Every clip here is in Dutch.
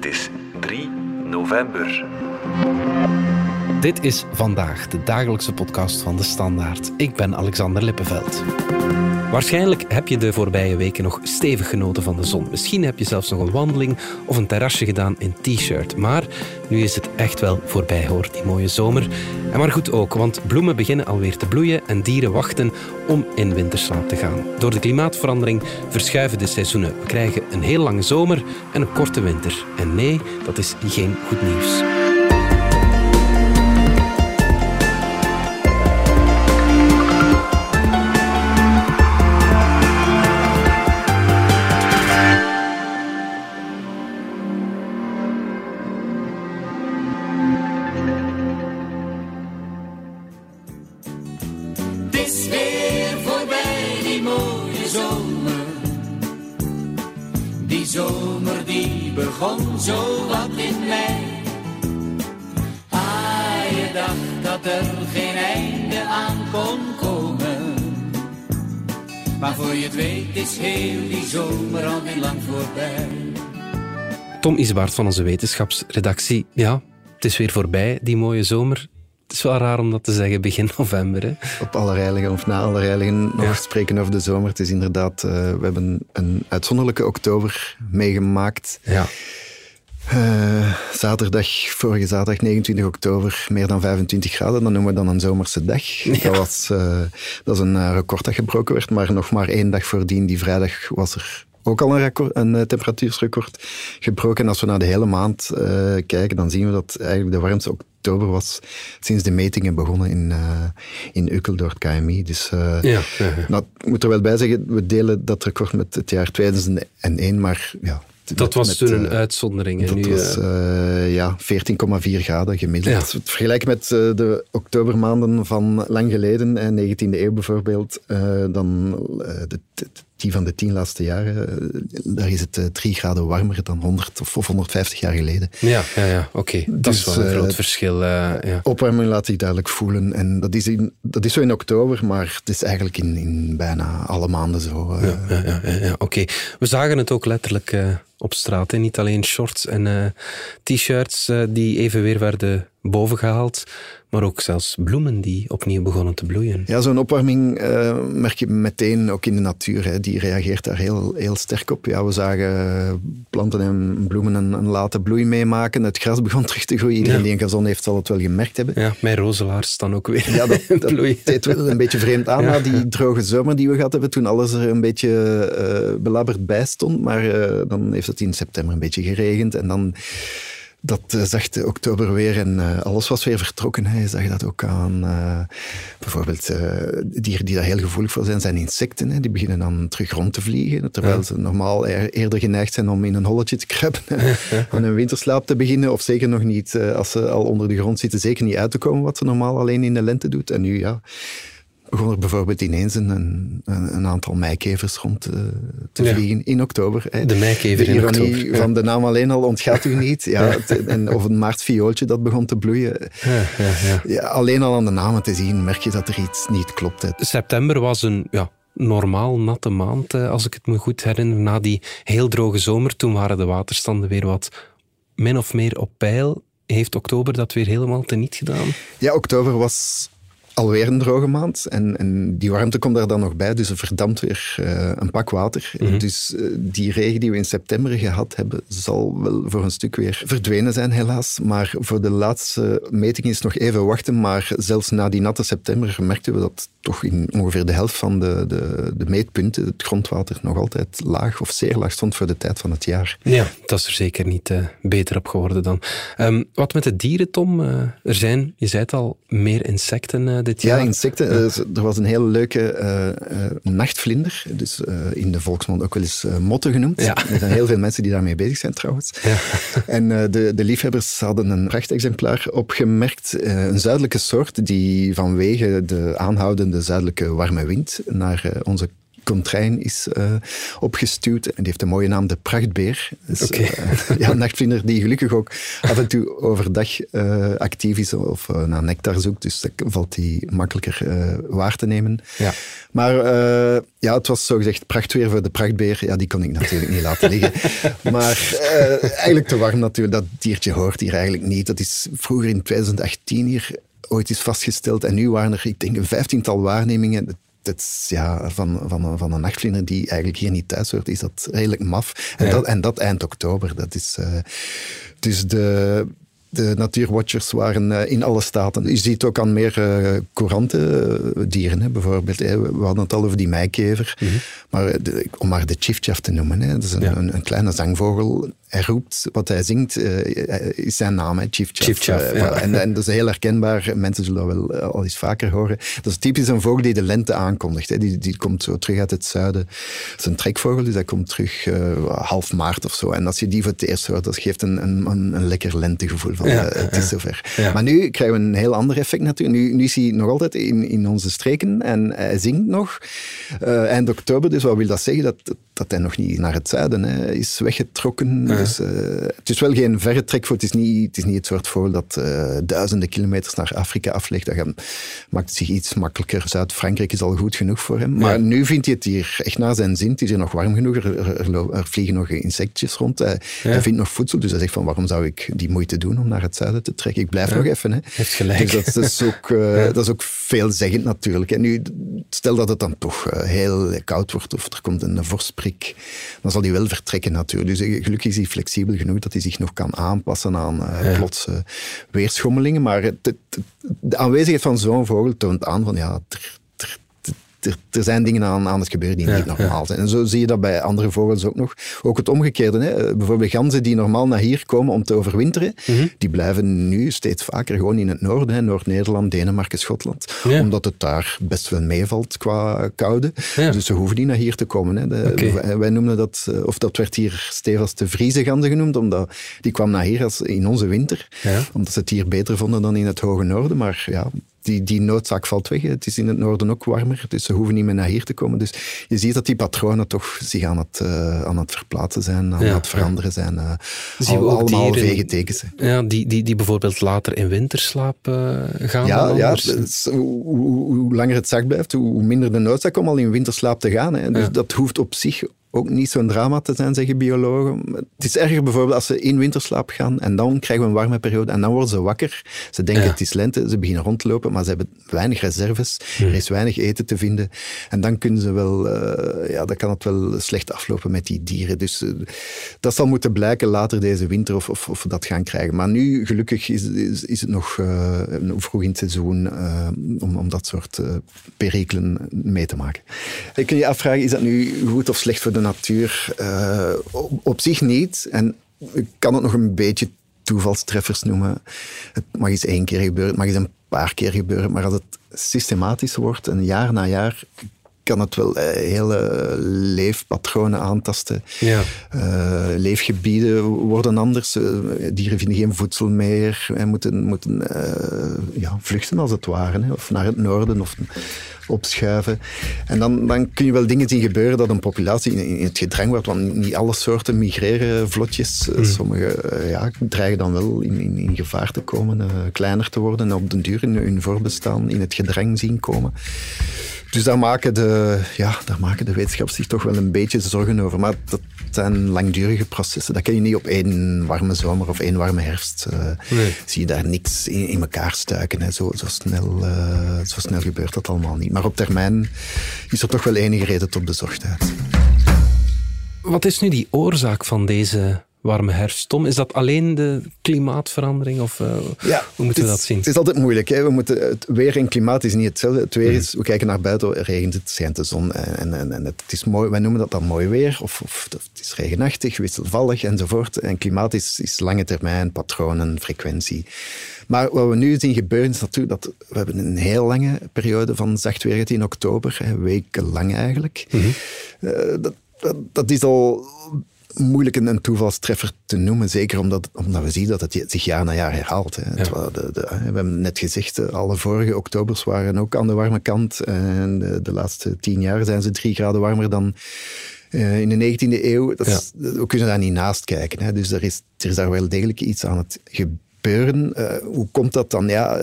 Het is 3 november. Dit is vandaag de dagelijkse podcast van de Standaard. Ik ben Alexander Lippenveld. Waarschijnlijk heb je de voorbije weken nog stevig genoten van de zon. Misschien heb je zelfs nog een wandeling of een terrasje gedaan in t-shirt. Maar nu is het echt wel voorbij hoor, die mooie zomer. En maar goed ook, want bloemen beginnen alweer te bloeien en dieren wachten om in winterslaap te gaan. Door de klimaatverandering verschuiven de seizoenen. We krijgen een heel lange zomer en een korte winter. En nee, dat is geen goed nieuws. Zomer al weer lang voorbij. Tom Isbaert van onze wetenschapsredactie. Ja, het is weer voorbij, die mooie zomer. Het is wel raar om dat te zeggen begin november. Hè? op Allerheiligen of na Allerheiligen nog Ja. spreken over de zomer. Het is inderdaad, eh, we hebben een uitzonderlijke oktober meegemaakt. Ja. Eh, zaterdag, vorige zaterdag, 29 oktober, meer dan 25 graden. Dat noemen we dan een zomerse dag. Dat, was, eh, dat is een eh, record dat gebroken werd, maar nog maar één dag voordien, die vrijdag, was er ook al een, record, een temperatuursrecord gebroken. En als we naar de hele maand kijken, dan zien we dat eigenlijk de warmste oktober was sinds de metingen begonnen in, eh in Ukkel door het KMI. Dus Ja, ja, ja. nou, ik moet er wel bij zeggen, we delen dat record met het jaar 2001, maar ja... Dat met- was toen een eh, uitzondering. Dat nu, was eh, eh, ja, 14,4 graden gemiddeld. Ja. Vergelijken met de oktobermaanden van lang geleden, eh, 19e eeuw bijvoorbeeld, dan de, de- die van de tien laatste jaren, eh, daar is het eh, drie graden warmer dan 100 of, of 150 jaar geleden. ja, ja, ja. oké. Dat is Dus, wel een eh, groot verschil. ja. Opwarming laat zich duidelijk voelen. En dat is, in, dat is zo in oktober, maar het is eigenlijk in, in bijna alle maanden zo. Ja, ja, ja, ja, oké. We zagen het ook letterlijk op straat. Hè. Niet alleen shorts en t-shirts die even weer werden bovengehaald, maar ook zelfs bloemen die opnieuw begonnen te bloeien. Ja, zo'n opwarming eh, merk je meteen ook in de natuur. Hè. Die reageert daar heel, heel sterk op. Ja, we zagen planten en bloemen een, een late bloei meemaken. Het gras begon terug te groeien. Iedereen Ja. die een gazon heeft, zal het wel gemerkt hebben. Ja, mijn rozelaars staan ook weer Ja, dat, dat deed wel een beetje vreemd aan Ja. na die droge zomer die we gehad hebben, toen alles er een beetje eh belabberd bij stond. Maar eh, dan heeft het in september een beetje geregend en dan dat eh, zachte oktober weer en eh, alles was weer vertrokken. Hè. Je zag dat ook aan eh, bijvoorbeeld dieren die daar heel gevoelig voor zijn, zijn insecten. Hè. Die beginnen dan terug rond te vliegen, terwijl Ja. ze normaal eer- eerder geneigd zijn om in een holletje te kruipen en een winterslaap te beginnen. Of zeker nog niet, als ze al onder de grond zitten, zeker niet uit te komen, wat ze normaal alleen in de lente doet. En nu, ja, begon er bijvoorbeeld ineens een, een, een aantal meikevers rond eh, te Ja. vliegen in oktober. Hè. De meikever de in oktober, ja. van de naam alleen al ontgaat u niet. Ja, het- en, of een maartviooltje dat begon te bloeien. Ja, ja, ja. Ja, alleen al aan de namen te zien merk je dat er iets niet klopt. Hè. September was een ja, normaal natte maand, eh, als ik het me goed herinner. Na die heel droge zomer, toen waren de waterstanden weer wat min of meer op peil. Heeft oktober dat weer helemaal teniet gedaan? Ja, oktober was alweer een droge maand. En, en die warmte komt daar dan nog bij, dus er verdampt weer eh, een pak water. Dus eh, die regen die we in september gehad hebben, zal wel voor een stuk weer verdwenen zijn, helaas. Maar voor de laatste meting is nog even wachten. Maar zelfs na die natte september merkten we dat toch in ongeveer de helft van de, de, de meetpunten het grondwater nog altijd laag of zeer laag stond voor de tijd van het jaar. Ja, dat is er zeker niet eh, beter op geworden dan. Ehm, wat met de dieren, Tom? Eh, er zijn, je zei het al, meer insecten eh, Ja, insecten. Eh, Er was een hele leuke eh, nachtvlinder. Dus in de volksmond ook wel eens motten genoemd. Ja. Er zijn heel veel mensen die daarmee bezig zijn trouwens. Ja. En de, de liefhebbers hadden een prachtexemplaar opgemerkt. een zuidelijke soort die vanwege de aanhoudende zuidelijke warme wind naar onze Contrain is uh, opgestuurd. En die heeft een mooie naam, de Prachtbeer. Dus, uh, ja, een nachtvlinder die gelukkig ook af en toe overdag uh, actief is of naar nectar zoekt. Dus dan valt die makkelijker waar te nemen. Ja. Maar ja, het was zogezegd prachtweer voor de prachtbeer. Ja, die kon ik natuurlijk niet laten liggen. Maar eigenlijk te warm natuurlijk. Dat diertje hoort hier eigenlijk niet. Dat is vroeger in 2018 hier ooit is vastgesteld. En nu waren er, ik denk, een vijftiental waarnemingen ja, van, van, van een nachtvlinder die eigenlijk hier niet thuis hoort, is dat redelijk maf. En, Ja. dat, en dat eind oktober. Dat is, eh, dus de, de natuurwatchers waren eh, in alle staten. Je ziet ook aan meer courante eh, dieren. Hè. Bijvoorbeeld, we hadden het al over die meikever. Maar eh, de- om maar de chifchaf te noemen. Hè. Dat is een, Ja. een, een kleine zangvogel. Hij roept, wat hij zingt, eh, is zijn naam, hè, chifchaf. Chifchaf, Eh, ja. voilà. en, en dat is heel herkenbaar. Mensen zullen dat wel eh, al eens vaker horen. Dat is typisch een vogel die de lente aankondigt. Hè. Die, die komt zo terug uit het zuiden. Dat is een trekvogel, dus hij komt terug eh, half maart of zo. En als je die voor het eerst hoort, dat geeft een, een, een, een lekker lentegevoel. Van, Ja, eh, het is zover. Maar nu krijgen we een heel ander effect natuurlijk. Nu, nu is hij nog altijd in, in onze streken en hij zingt nog. Eh, eind oktober, dus wat wil dat zeggen? Dat, dat hij nog niet naar het zuiden hè, is weggetrokken. Dus, eh, het is wel geen verre trekvogel. Het is niet het, is niet het soort vogel dat eh, duizenden kilometers naar Afrika aflegt. Dat maakt het zich iets makkelijker. Zuid-Frankrijk is al goed genoeg voor hem. Maar Ja. nu vindt hij het hier echt naar zijn zin. Het is hier nog warm genoeg. Er, er, er er vliegen nog insectjes rond. Hij, Ja. hij vindt nog voedsel. Dus hij zegt van waarom zou ik die moeite doen om naar het zuiden te trekken? Ik blijf nog even. Hè. Heeft gelijk. Dus dat, is ook, eh, dat is ook veelzeggend natuurlijk. En nu, stel dat het dan toch heel koud wordt of er komt een vorstprik, dan zal hij wel vertrekken natuurlijk. Dus gelukkig is hij flexibel genoeg dat hij zich nog kan aanpassen aan eh, Ja. plotse weerschommelingen. Maar het, het- de aanwezigheid van zo'n vogel toont aan van ja, er, er, zijn dingen aan, aan het gebeuren die Ja, niet normaal zijn. En zo zie je dat bij andere vogels ook nog. Ook het omgekeerde. Hè. Bijvoorbeeld ganzen die normaal naar hier komen om te overwinteren, Mhm. die blijven nu steeds vaker gewoon in het noorden. Noord-Nederland, Denemarken, Schotland. Ja. Omdat het daar best wel meevalt qua koude. Dus ze hoeven niet naar hier te komen. Hè. De- wij, noemden dat, eh, of dat werd hier stevast de Friese ganzen genoemd, omdat die kwam naar hier als in onze winter. Omdat ze het hier beter vonden dan in het hoge noorden. Maar ja, die, die noodzaak valt weg. Het is in het noorden ook warmer, dus ze hoeven niet meer naar hier te komen. Dus je ziet dat die patronen toch zich aan het, eh, aan het verplaatsen zijn, aan Ja, het veranderen zijn. eh, Zien we al- ook allemaal vege tekens. Ja, die, die, die bijvoorbeeld later in winterslaap eh, gaan Ja, ja hoe, hoe- hoe langer het zacht blijft, hoe hoe minder de noodzaak om al in winterslaap te gaan. Hè. Dus Ja. dat hoeft op zich ook niet zo'n drama te zijn, zeggen biologen. Het is erger bijvoorbeeld als ze in winterslaap gaan en dan krijgen we een warme periode en dan worden ze wakker. Ze denken Ja. het is lente, ze beginnen rond te lopen, maar ze hebben weinig reserves. Er is weinig eten te vinden. En dan kunnen ze wel, eh, ja, dan kan het wel slecht aflopen met die dieren. Dus eh, dat zal moeten blijken later deze winter of, of, of we dat gaan krijgen. Maar nu, gelukkig, is, is, is het nog eh, vroeg in het seizoen om, om dat soort perikelen mee te maken. Je kunt je afvragen, is dat nu goed of slecht voor de natuur? Eh, op, zich niet. En ik kan het nog een beetje toevalstreffers noemen. Het mag eens één keer gebeuren, het mag eens een paar keer gebeuren. Maar als het systematisch wordt, en jaar na jaar, kan het wel eh, hele leefpatronen aantasten. Ja. Eh, leefgebieden worden anders. Eh, dieren vinden geen voedsel meer en moeten, moeten ja, vluchten als het ware. Hè. Of naar het noorden of opschuiven. En dan, dan kun je wel dingen zien gebeuren dat een populatie in, in het gedrang wordt. Want niet alle soorten migreren vlotjes. Eh, Sommige ja, dreigen dan wel in, in, in gevaar te komen, kleiner te worden en op den duur in hun voorbestaan in het gedrang zien komen. Dus daar maken, de, ja, daar maken de wetenschappers zich toch wel een beetje zorgen over. Maar dat zijn langdurige processen. Dat kun je niet op één warme zomer of één warme herfst. eh, Nee. Zie je daar niks in, in elkaar stuiken. Hè. Zo, zo, snel, eh, zo snel gebeurt dat allemaal niet. Maar op termijn is er toch wel enige reden tot bezorgdheid. Wat is nu die oorzaak van deze warme herfst, Tom? Is dat alleen de klimaatverandering? Of eh, hoe moeten we dat zien? Het is altijd moeilijk. Hè? We moeten, het weer en klimaat is niet hetzelfde. Het Mhm. weer is, we kijken naar buiten, regent het, schijnt de zon. En, en, en het is mooi, wij noemen dat dan mooi weer. Of, of het is regenachtig, wisselvallig enzovoort. En klimaat is, is lange termijn, patronen, frequentie. Maar wat we nu zien gebeuren is natuurlijk dat we hebben een heel lange periode van zacht weer in oktober. Hè, wekenlang eigenlijk. Mhm. Eh, dat, dat, dat is al moeilijk een, toevalstreffer te noemen, zeker omdat, omdat we zien dat het zich jaar na jaar herhaalt. Hè. De, de- we hebben net gezegd, eh, alle vorige oktobers waren ook aan de warme kant. En de, de laatste tien jaar zijn ze drie graden warmer dan eh, in de 19e eeuw. Dat is- We kunnen daar niet naast kijken. Hè. Dus er is, er is daar wel degelijk iets aan het gebeuren. Eh, hoe komt dat dan? Ja,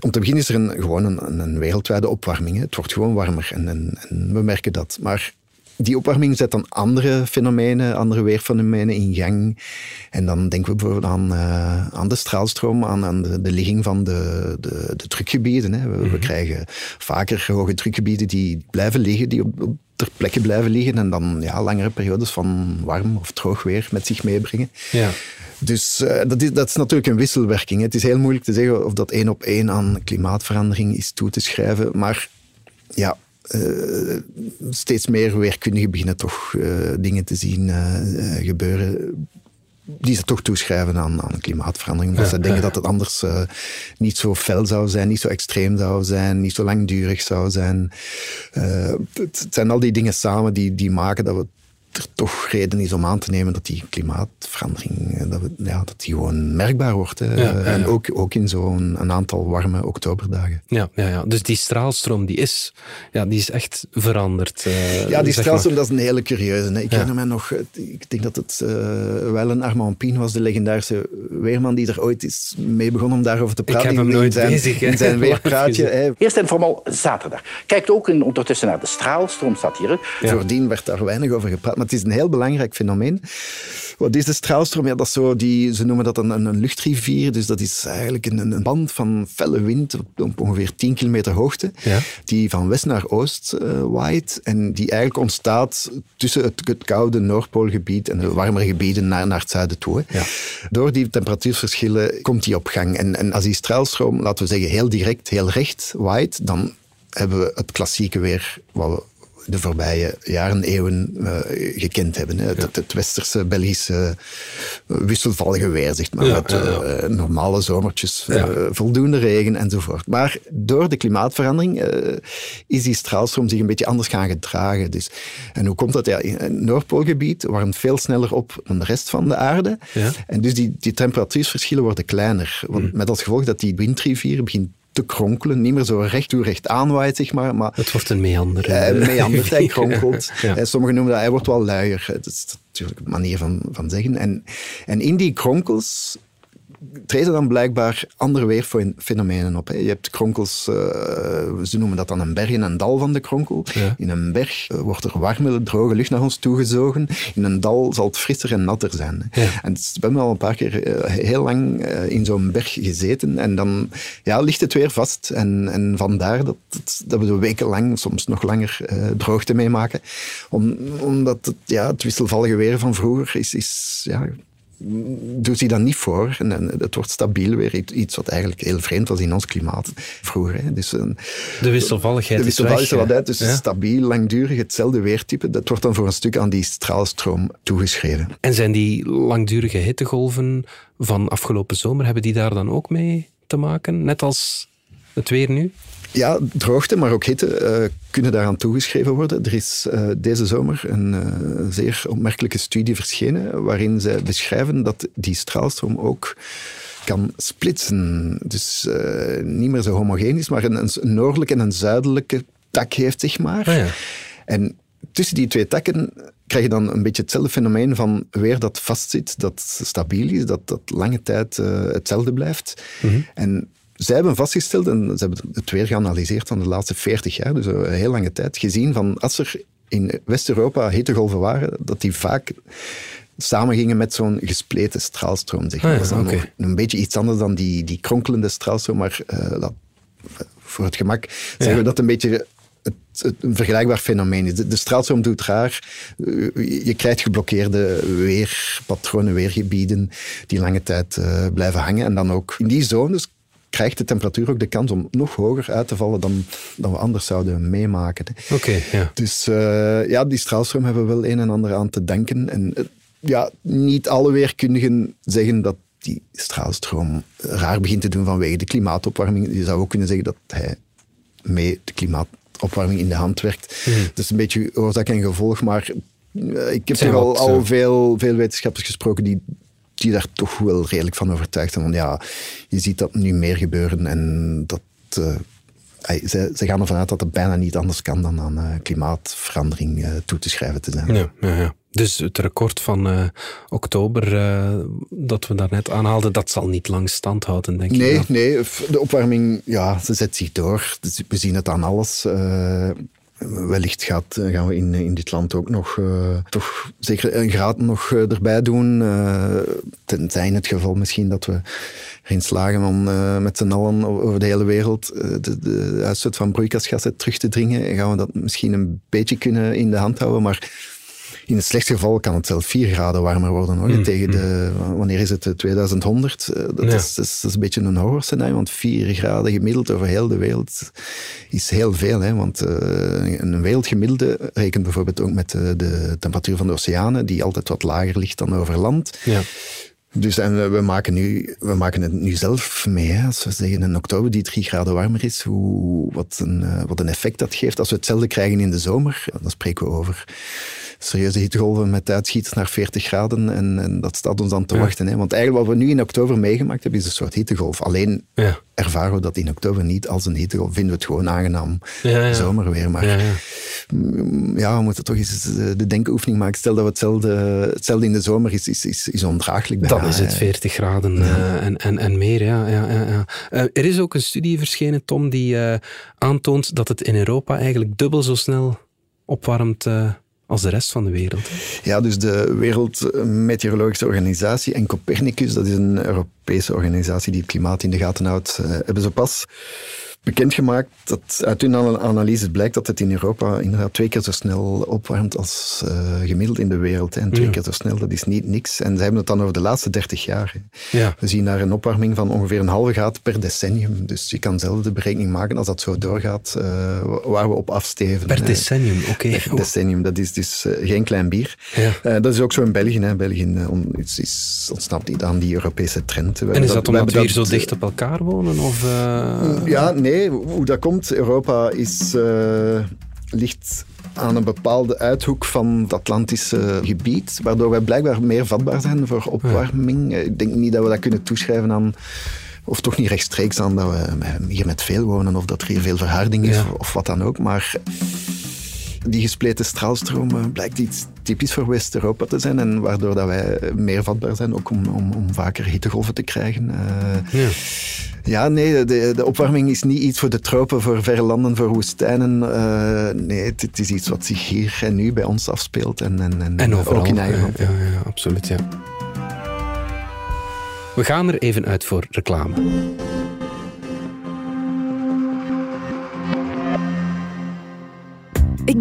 om te beginnen is er een, gewoon een, een wereldwijde opwarming. Hè. Het wordt gewoon warmer en, en, en we merken dat. Maar die opwarming zet dan andere fenomenen, andere weerfenomenen in gang. En dan denken we bijvoorbeeld aan, eh, aan de straalstroom, aan, aan de, de ligging van de, de, de drukgebieden. Hè. We, we krijgen vaker hoge drukgebieden die blijven liggen, die op, op ter plekke blijven liggen en dan ja, langere periodes van warm of droog weer met zich meebrengen. Ja. Dus eh, dat, is, dat is natuurlijk een wisselwerking. hè. Het is heel moeilijk te zeggen of dat één op één aan klimaatverandering is toe te schrijven. Maar ja, eh, steeds meer weerkundigen beginnen toch eh, dingen te zien eh, gebeuren die ze toch toeschrijven aan, aan klimaatverandering. Omdat Ja, ze denken ja, dat het anders niet zo fel zou zijn, niet zo extreem zou zijn, niet zo langdurig zou zijn. Het, het zijn al die dingen samen die, die maken dat we er toch reden is om aan te nemen dat die klimaatverandering eh, dat we, ja, dat die gewoon merkbaar wordt. Hè. Ja, ja, En ook, ook in zo'n een aantal warme oktoberdagen. Ja, ja, ja. Dus die straalstroom die is, ja, die is echt veranderd. eh, Ja, die straalstroom, maar. dat is een hele curieuze. Hè. Ik Ja. herinner me nog, eh, ik denk dat het eh, wel een Armand Pien was, de legendarische weerman die er ooit is mee begon om daarover te praten. heb hem in- nooit in zijn, bezig, hè. In zijn weerpraatje. hè. Eerst en vooral zaterdag. Kijkt ook in, ondertussen naar de straalstroom, staat hier. Voordien werd daar weinig over gepraat, maar het is een heel belangrijk fenomeen. Wat is de straalstroom? Ja, dat is zo die, ze noemen dat een, een, luchtrivier. Dus dat is eigenlijk een, een band van felle wind op, op ongeveer 10 kilometer hoogte, Ja. die van west naar oost eh, waait. En die eigenlijk ontstaat tussen het, het koude Noordpoolgebied en de warmere gebieden naar, naar het zuiden toe. Ja. Door die temperatuurverschillen komt die op gang. En, en als die straalstroom, laten we zeggen, heel direct, heel recht waait, dan hebben we het klassieke weer wat we de voorbije jaren, eeuwen eh, gekend hebben. Hè. Het, het westerse, Belgische eh, wisselvallige weer, zeg maar. Ja, met ja, eh, normale zomertjes, voldoende regen enzovoort. Maar door de klimaatverandering is die straalstroom zich een beetje anders gaan gedragen. Dus, en hoe komt dat? Ja, in het Noordpoolgebied warmt veel sneller op dan de rest van de aarde. En dus die, die temperatuursverschillen worden kleiner. Want Hmm. Met als gevolg dat die windrivier begint te kronkelen. Niet meer zo recht toe recht aanwaait, zeg maar. maar Het wordt een meander. hij meandert, hij kronkelt. Ja. Eh, Sommigen noemen dat, hij wordt wel luier. Dat is natuurlijk een manier van, van zeggen. En, en in die kronkels treden dan blijkbaar andere weerfenomenen op. hè. Je hebt kronkels, eh, ze noemen dat dan een berg en een dal van de kronkel. Ja. In een berg eh, wordt er warme, droge lucht naar ons toegezogen. In een dal zal het frisser en natter zijn. Ja. En we hebben al een paar keer eh, heel lang in zo'n berg gezeten. En dan ja, ligt het weer vast. En, en vandaar dat, dat we wekenlang, soms nog langer, droogte meemaken. Om, omdat het, ja, het wisselvallige weer van vroeger is... is ja, doet zich dan niet voor. En, en het wordt stabiel weer. Iets- wat eigenlijk heel vreemd was in ons klimaat vroeger. Hè. Dus een, De wisselvalligheid de is wisselvalligheid is er weg, wat uit. Dus ja. stabiel, langdurig, hetzelfde weertype. Dat wordt dan voor een stuk aan die straalstroom toegeschreven. En zijn die langdurige hittegolven van afgelopen zomer, hebben die daar dan ook mee te maken? Net als het weer nu? Ja, droogte, maar ook hitte eh, kunnen daaraan toegeschreven worden. Er is eh, deze zomer een eh, zeer opmerkelijke studie verschenen waarin zij beschrijven dat die straalstroom ook kan splitsen. Dus niet meer zo homogeen is, maar een, een noordelijke en een zuidelijke tak heeft, zeg maar. Ah ja. En tussen die twee takken krijg je dan een beetje hetzelfde fenomeen van weer dat vastzit, dat stabiel is, dat dat lange tijd hetzelfde blijft. En zij hebben vastgesteld, en ze hebben het weer geanalyseerd van de laatste 40 jaar, dus een heel lange tijd, gezien van als er in West-Europa hittegolven waren, dat die vaak samengingen met zo'n gespleten straalstroom. Zeg. Ah ja, dat is dan nog een beetje iets anders dan die, die kronkelende straalstroom, maar eh, dat, voor het gemak zeggen Ja. we dat een beetje het, het een vergelijkbaar fenomeen is. De, de straalstroom doet raar. Eh, Je, je krijgt geblokkeerde weerpatronen, weergebieden die lange tijd eh, blijven hangen. En dan ook in die zones krijgt de temperatuur ook de kans om nog hoger uit te vallen dan, dan we anders zouden meemaken. Oké, ja. Dus eh, ja, die straalstroom hebben we wel een en ander aan te danken. En eh, ja, niet alle weerkundigen zeggen dat die straalstroom raar begint te doen vanwege de klimaatopwarming. Je zou ook kunnen zeggen dat hij mee de klimaatopwarming in de hand werkt. Het is een beetje oorzaak en gevolg, maar eh, ik heb toch al, al veel, veel wetenschappers gesproken die, die daar toch wel redelijk van overtuigd zijn. Want ja, je ziet dat nu meer gebeuren en dat... eh, ey, ze, ze gaan ervan uit dat het bijna niet anders kan dan aan eh, klimaatverandering eh, toe te schrijven te zijn. Ja, ja, ja. Dus het record van eh, oktober eh, dat we daarnet aanhaalden, dat zal niet lang stand houden, denk ik. Nee, wel. nee, f- de opwarming, ja, ze zet zich door. Dus we zien het aan alles. Eh, wellicht gaat, eh, gaan we in, in dit land ook nog eh, toch zeker een graad nog eh, erbij doen. Eh, tenzij het geval misschien dat we erin slagen om eh, met z'n allen over de hele wereld eh, de, de uitstoot van broeikasgassen terug te dringen. Gaan we dat misschien een beetje kunnen in de hand houden, maar... In het slechtste geval kan het zelfs 4 graden warmer worden. Hoor. Tegen de, wanneer is het? 2100? Eh, Dat, Mm, Ja. is, dat, is, dat is een beetje een horrorscenario, want 4 graden gemiddeld over heel de wereld is heel veel. Hè? Want eh, een wereldgemiddelde rekent bijvoorbeeld ook met de, de temperatuur van de oceanen, die altijd wat lager ligt dan over land. Ja. Dus en we, maken nu, we maken het nu zelf mee. Hè. Als we zeggen in oktober die drie graden warmer is, hoe, wat, een, eh, wat een effect dat geeft. Als we hetzelfde krijgen in de zomer, dan spreken we over serieuze hittegolven met uitschieters naar 40 graden. En, en dat staat ons dan te Ja. wachten. Hè. Want eigenlijk wat we nu in oktober meegemaakt hebben, is een soort hittegolf. Alleen Ja. ervaren we dat in oktober niet als een hittegolf. Vinden we het gewoon aangenaam Ja, ja. zomerweer. Maar Ja, ja. Mm, ja, we moeten toch eens eh, de denkoefening maken. Stel dat we hetzelfde, hetzelfde in de zomer is, is, is, is ondraaglijk. Dan bijna, is het hè. 40 graden eh, en, en, en meer. Ja, ja, ja, ja. Eh, er is ook een studie verschenen, Tom, die aantoont dat het in Europa eigenlijk dubbel zo snel opwarmt als de rest van de wereld. Ja, dus de Wereldmeteorologische Organisatie en Copernicus, dat is een Europese organisatie die het klimaat in de gaten houdt, eh, hebben ze pas bekendgemaakt dat uit hun ana- analyses blijkt dat het in Europa inderdaad twee keer zo snel opwarmt als eh, gemiddeld in de wereld. hè. En twee Ja. keer zo snel, dat is niet niks. En ze hebben het dan over de laatste 30 jaar. Ja. We zien daar een opwarming van ongeveer een halve graad per decennium. Dus je kan zelf de berekening maken als dat zo doorgaat, eh, waar we op afsteven. Per hè. decennium, oké. Per decennium, dat is dus eh, geen klein bier. Ja. Dat is ook zo in België. Hè. België is, is, ontsnapt niet aan die Europese trend. We En is dat we omdat we hier zo dat, dicht op elkaar wonen? Of, Ja, nee. Hoe dat komt, Europa is, eh, ligt aan een bepaalde uithoek van het Atlantische gebied, waardoor wij blijkbaar meer vatbaar zijn voor opwarming. Ik denk niet dat we dat kunnen toeschrijven aan of toch niet rechtstreeks aan dat we hier met veel wonen, of dat er hier veel verharding is, Ja. of wat dan ook. Maar die gespleten straalstroom eh, blijkt iets typisch voor West-Europa te zijn. En waardoor dat wij meer vatbaar zijn, ook om, om, om vaker hittegolven te krijgen. Eh, ja. ja, nee, de, de opwarming is niet iets voor de tropen, voor verre landen, voor woestijnen. Eh, nee, het, het is iets wat zich hier en nu bij ons afspeelt. En, en, en, En overal. ook in ja, ja, absoluut, ja. We gaan er even uit voor reclame.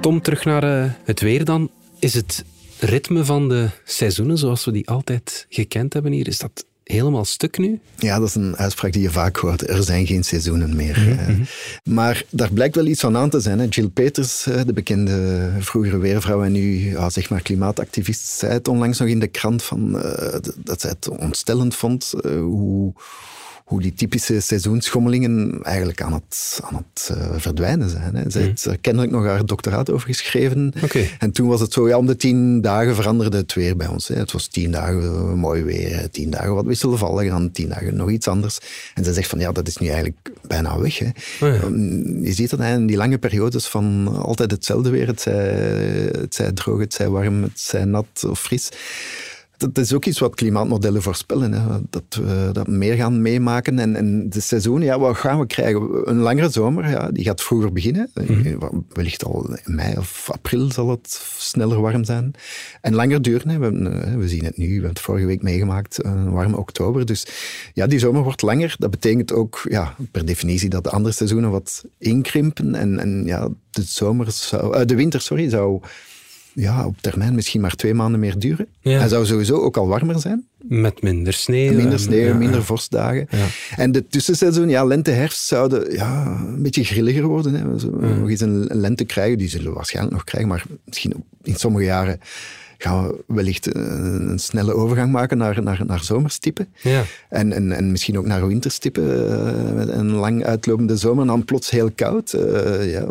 Tom, terug naar eh, het weer dan. Is het ritme van de seizoenen zoals we die altijd gekend hebben hier, is dat helemaal stuk nu? Ja, dat is een uitspraak die je vaak hoort. Er zijn geen seizoenen meer. Mhm, Eh, Maar daar blijkt wel iets van aan te zijn. Hè. Jill Peters, eh, de bekende vroegere weervrouw en nu ja, zeg maar klimaatactivist, zei het onlangs nog in de krant van, dat zij het ontstellend vond hoe, hoe die typische seizoensschommelingen eigenlijk aan het, aan het eh, verdwijnen zijn. Hè. Zij heeft er kennelijk nog haar doctoraat over geschreven. En toen was het zo, ja, om de tien dagen veranderde het weer bij ons. Hè. Het was tien dagen mooi weer, tien dagen wat wisselvallig, dan tien dagen nog iets anders. En ze zegt van, ja, dat is nu eigenlijk bijna weg. Hè. Oh ja. Um, Je ziet dat hè, in die lange periodes van altijd hetzelfde weer. Het zij, het zij droog, het zij warm, het zij nat of fris. Dat is ook iets wat klimaatmodellen voorspellen. Hè. Dat we dat meer gaan meemaken. En, en de seizoen, ja, wat gaan we krijgen? Een langere zomer, ja, die gaat vroeger beginnen. Mm Wellicht al in mei of april zal het sneller warm zijn. En langer duren. Hè. We, eh, we, zien het nu, we hebben het vorige week meegemaakt, een warme oktober. Dus ja, die zomer wordt langer. Dat betekent ook ja, per definitie dat de andere seizoenen wat inkrimpen. En, en ja, de, zomer zou, uh, de winter sorry, zou ja, op termijn misschien maar twee maanden meer duren. Ja. Hij zou sowieso ook al warmer zijn. Met minder sneeuw. Minder sneeuw, minder vorstdagen. En de tussenseizoen, ja, lente, herfst, zouden ja, een beetje grilliger worden. Hè. We nog eens een lente krijgen, die zullen we waarschijnlijk nog krijgen, maar misschien in sommige jaren gaan we wellicht een, snelle overgang maken naar, naar, naar zomerstippen. Ja. En, en, en misschien ook naar winterstippen. Uh, met een lang uitlopende zomer en dan plots heel koud. Uh, ja,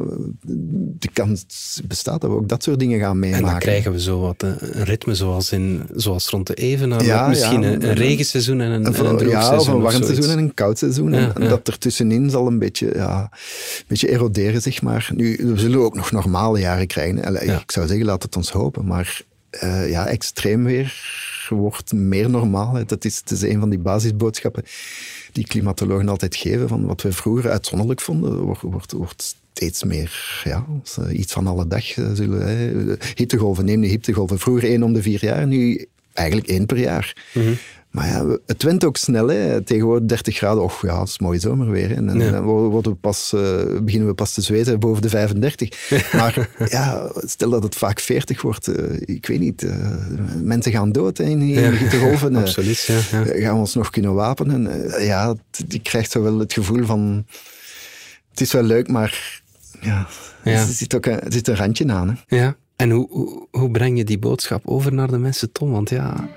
de kans bestaat dat we ook dat soort dingen gaan meemaken. En dan krijgen we zo wat een ritme zoals, in, zoals rond de Evenaar. Ja, misschien een, een, regenseizoen en een, droog Ja, of een warm seizoen en een koud seizoen. en, dat er tussenin zal een beetje, ja, een beetje eroderen, zeg maar. Nu, we zullen ook nog normale jaren krijgen. Ik zou zeggen, laat het ons hopen. Maar uh, ja, extreem weer wordt meer normaal. Dat is, het is een van die basisboodschappen die klimatologen altijd geven. Van wat we vroeger uitzonderlijk vonden, wordt, wordt, wordt steeds meer ja, iets van alle dag. Eh, zullen, hè. Hittegolven, neem de hittegolven. Vroeger één om de vier jaar, nu eigenlijk één per jaar. Mm maar ja, het went ook snel. Hè. Tegenwoordig 30 graden, och ja, het is mooi zomer En, en dan worden we pas, uh, beginnen we pas te zweten boven de 35. maar ja, stel dat het vaak 40 wordt, uh, ik weet niet. Uh, mensen gaan dood hè, in die ja. golven. Absoluut, ja, ja, Gaan we ons nog kunnen wapenen? ja, je krijgt zo wel het gevoel van... Het is wel leuk, maar ja, Er, zit ook een, er zit een randje aan. Hè. Ja. En hoe, hoe, hoe, breng je die boodschap over naar de mensen, Tom? Want ja,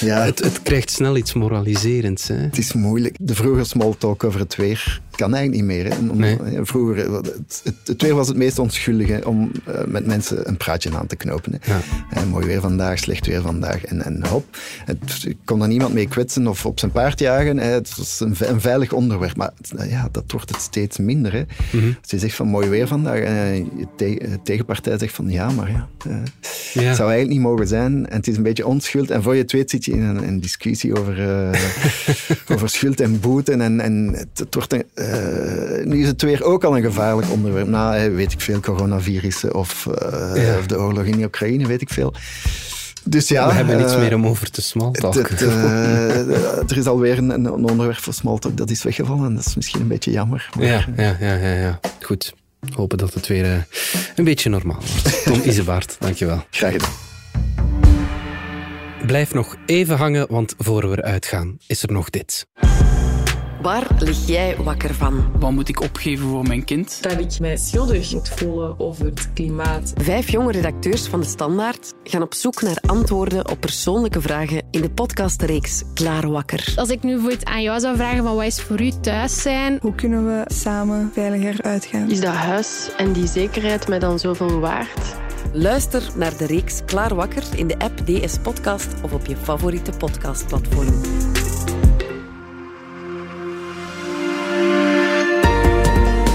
ja. Het, het krijgt snel iets moraliserends. Hè? Het is moeilijk. De vroege small talk over het weer kan eigenlijk niet meer. Hè. Om, Vroeger, het, het, weer was het meest onschuldige om uh, met mensen een praatje aan te knopen. Hè. Ja. Mooi weer vandaag, slecht weer vandaag en, en hop. Het, ik kon er niemand mee kwetsen of op zijn paard jagen. Hè. Het was een, een, veilig onderwerp. Maar ja, dat wordt het steeds minder. Hè. Mm -hmm. Als je zegt van mooi weer vandaag en je te, tegenpartij zegt van ja, maar ja, uh, ja. Het zou eigenlijk niet mogen zijn. En het is een beetje onschuld. En voor je het weet zit je in een, een discussie over, uh, over schuld en boete. En, en het, het wordt een, uh, nu is het weer ook al een gevaarlijk onderwerp. Nou, weet ik veel, coronavirussen of, uh, ja. of de oorlog in Oekraïne, weet ik veel. Dus ja, we hebben niets meer om over te smalltalken. er is alweer een, een onderwerp voor smalltalk dat is weggevallen. Dat is misschien een beetje jammer. Maar... Ja, ja, ja, ja, ja. Goed. Hopen dat het weer een beetje normaal wordt. Tom Isebaard, dankjewel. Graag gedaan. Blijf nog even hangen, want voor we eruit gaan is er nog dit. Waar lig jij wakker van? Wat moet ik opgeven voor mijn kind? Dat ik mij schuldig moet voelen over het klimaat. Vijf jonge redacteurs van De Standaard gaan op zoek naar antwoorden op persoonlijke vragen in de podcastreeks Klaar Wakker. Als ik nu bijvoorbeeld aan jou zou vragen van wat is voor u thuis zijn? Hoe kunnen we samen veiliger uitgaan? Is dat huis en die zekerheid mij dan zoveel waard? Luister naar de reeks Klaar Wakker in de app DS Podcast of op je favoriete podcastplatform.